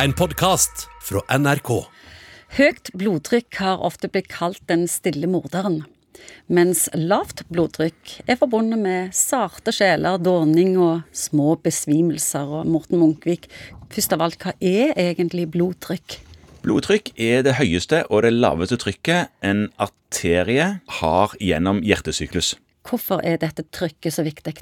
En podkast fra NRK. Høyt blodtrykk har ofte blitt kalt den stille morderen. Mens lavt blodtrykk er forbundet med sarte sjeler, dåning og små besvimelser. Og Morten Munkvik, først av alt, hva er egentlig blodtrykk? Blodtrykk er det høyeste og det laveste trykket en arterie har gjennom hjertesyklus. Hvorfor er dette trykket så viktig?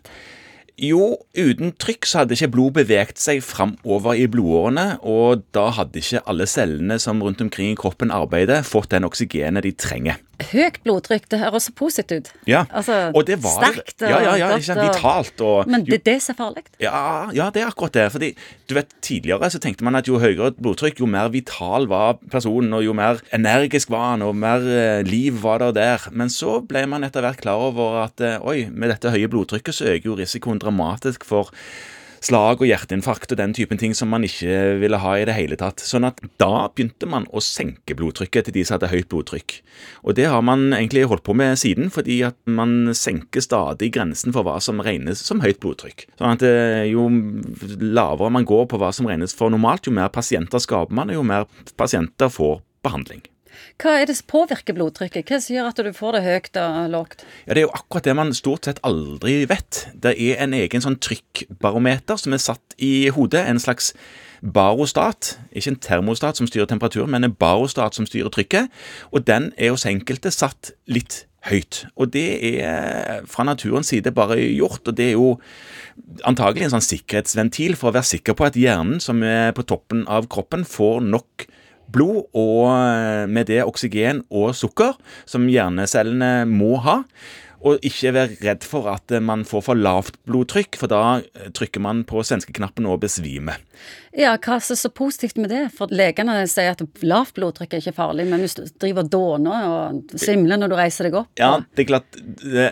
Jo, uten trykk så hadde ikke blod beveget seg framover i blodårene, og da hadde ikke alle cellene som rundt omkring i kroppen arbeider, fått den oksygenet de trenger. Høyt blodtrykk, det høres så positivt ut. Ja, Altså, og det var sterkt og ja, ja, ja, godt og- vitalt og Men det er det er farlig. Ja, ja, det er akkurat det. Fordi du vet, Tidligere så tenkte man at jo høyere blodtrykk, jo mer vital var personen, og jo mer energisk var han, og mer eh, liv var det der. Men så ble man etter hvert klar over at eh, oi, med dette høye blodtrykket så øker jo risikoen dramatisk for slag og hjerteinfarkt og den typen ting som man ikke ville ha i det hele tatt. Sånn at da begynte man å senke blodtrykket til de som hadde høyt blodtrykk. Og det har man egentlig holdt på med siden, fordi at man senker stadig grensen for hva som regnes som høyt blodtrykk. Sånn at eh, jo lavere man går på hva som regnes for normalt, jo mer pasienter skaper man, og jo mer pasienter får behandling. Hva er det som påvirker blodtrykket? Hva sier at du får det høyt og lågt? Ja, Det er jo akkurat det man stort sett aldri vet. Det er en egen sånn trykkbarometer som er satt i hodet. En slags barostat. Ikke en termostat som styrer temperaturen, men en barostat som styrer trykket. Og den er hos enkelte satt litt høyt. Og det er fra naturens side bare gjort, og det er jo antagelig en sånn sikkerhetsventil for å være sikker på at hjernen, som er på toppen av kroppen, får nok blod og eh, med det oksygen og sukker som hjernecellene må ha. Og ikke være redd for at eh, man får for lavt blodtrykk, for da eh, trykker man på svenskeknappen og besvimer. Ja, hva er så positivt med det? For legene sier at lavt blodtrykk er ikke farlig, men hvis du driver dåner og svimler når du reiser deg opp Ja, det er klart,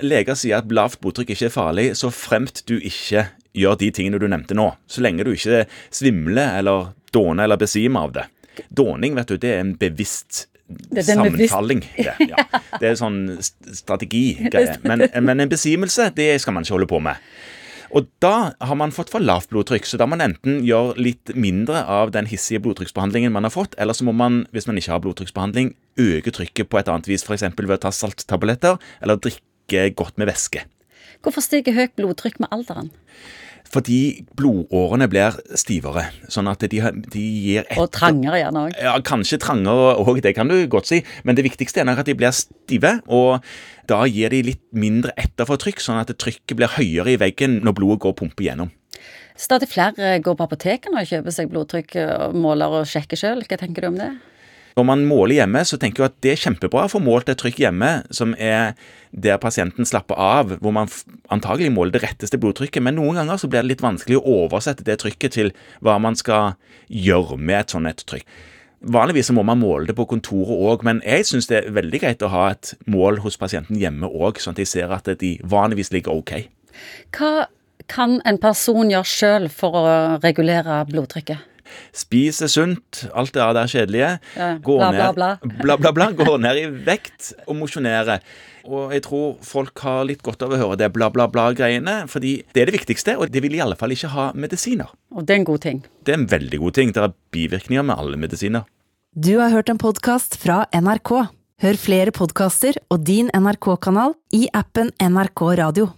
Leger sier at lavt blodtrykk ikke er farlig, så fremt du ikke gjør de tingene du nevnte nå. Så lenge du ikke svimler eller dåner eller besvimer av det. Dåning, vet du, det er en bevisst sammenfalling. Det, ja. det er sånn strategigreie. Men, men en besimelse, det skal man ikke holde på med. Og da har man fått for lavt blodtrykk, så da må man enten gjøre litt mindre av den hissige blodtrykksbehandlingen man har fått, eller så må man, hvis man ikke har blodtrykksbehandling, øke trykket på et annet vis, f.eks. ved å ta salttabletter eller drikke godt med væske. Hvorfor stiger høyt blodtrykk med alderen? Fordi blodårene blir stivere, sånn at de, de gir etter. Og trangere gjerne òg. Ja, kanskje trangere òg, det kan du godt si, men det viktigste er at de blir stive, og da gir de litt mindre etter for trykk, sånn at trykket blir høyere i veggen når blodet går og pumper gjennom. Stadig flere går på apotekene og kjøper seg blodtrykkmåler og sjekker sjøl. Hva tenker du om det? Når man måler hjemme, så tenker jeg at det er kjempebra å få målt et trykk hjemme, som er der pasienten slapper av, hvor man antagelig måler det retteste blodtrykket. Men noen ganger så blir det litt vanskelig å oversette det trykket til hva man skal gjøre med et sånt et trykk. Vanligvis må man måle det på kontoret òg, men jeg syns det er veldig greit å ha et mål hos pasienten hjemme òg, sånn at de ser at de vanligvis ligger ok. Hva kan en person gjøre sjøl for å regulere blodtrykket? Spise sunt, alt det der kjedelige. Ja, Gå bla, bla, ned- bla. bla, bla, bla. Gå ned i vekt og mosjonere. Og jeg tror folk har litt godt av å høre det bla, bla, bla-greiene, fordi det er det viktigste, og det vil i alle fall ikke ha medisiner. Og det er en god ting. Det er en veldig god ting. Det er bivirkninger med alle medisiner. Du har hørt en podkast fra NRK. Hør flere podkaster og din NRK-kanal i appen NRK Radio.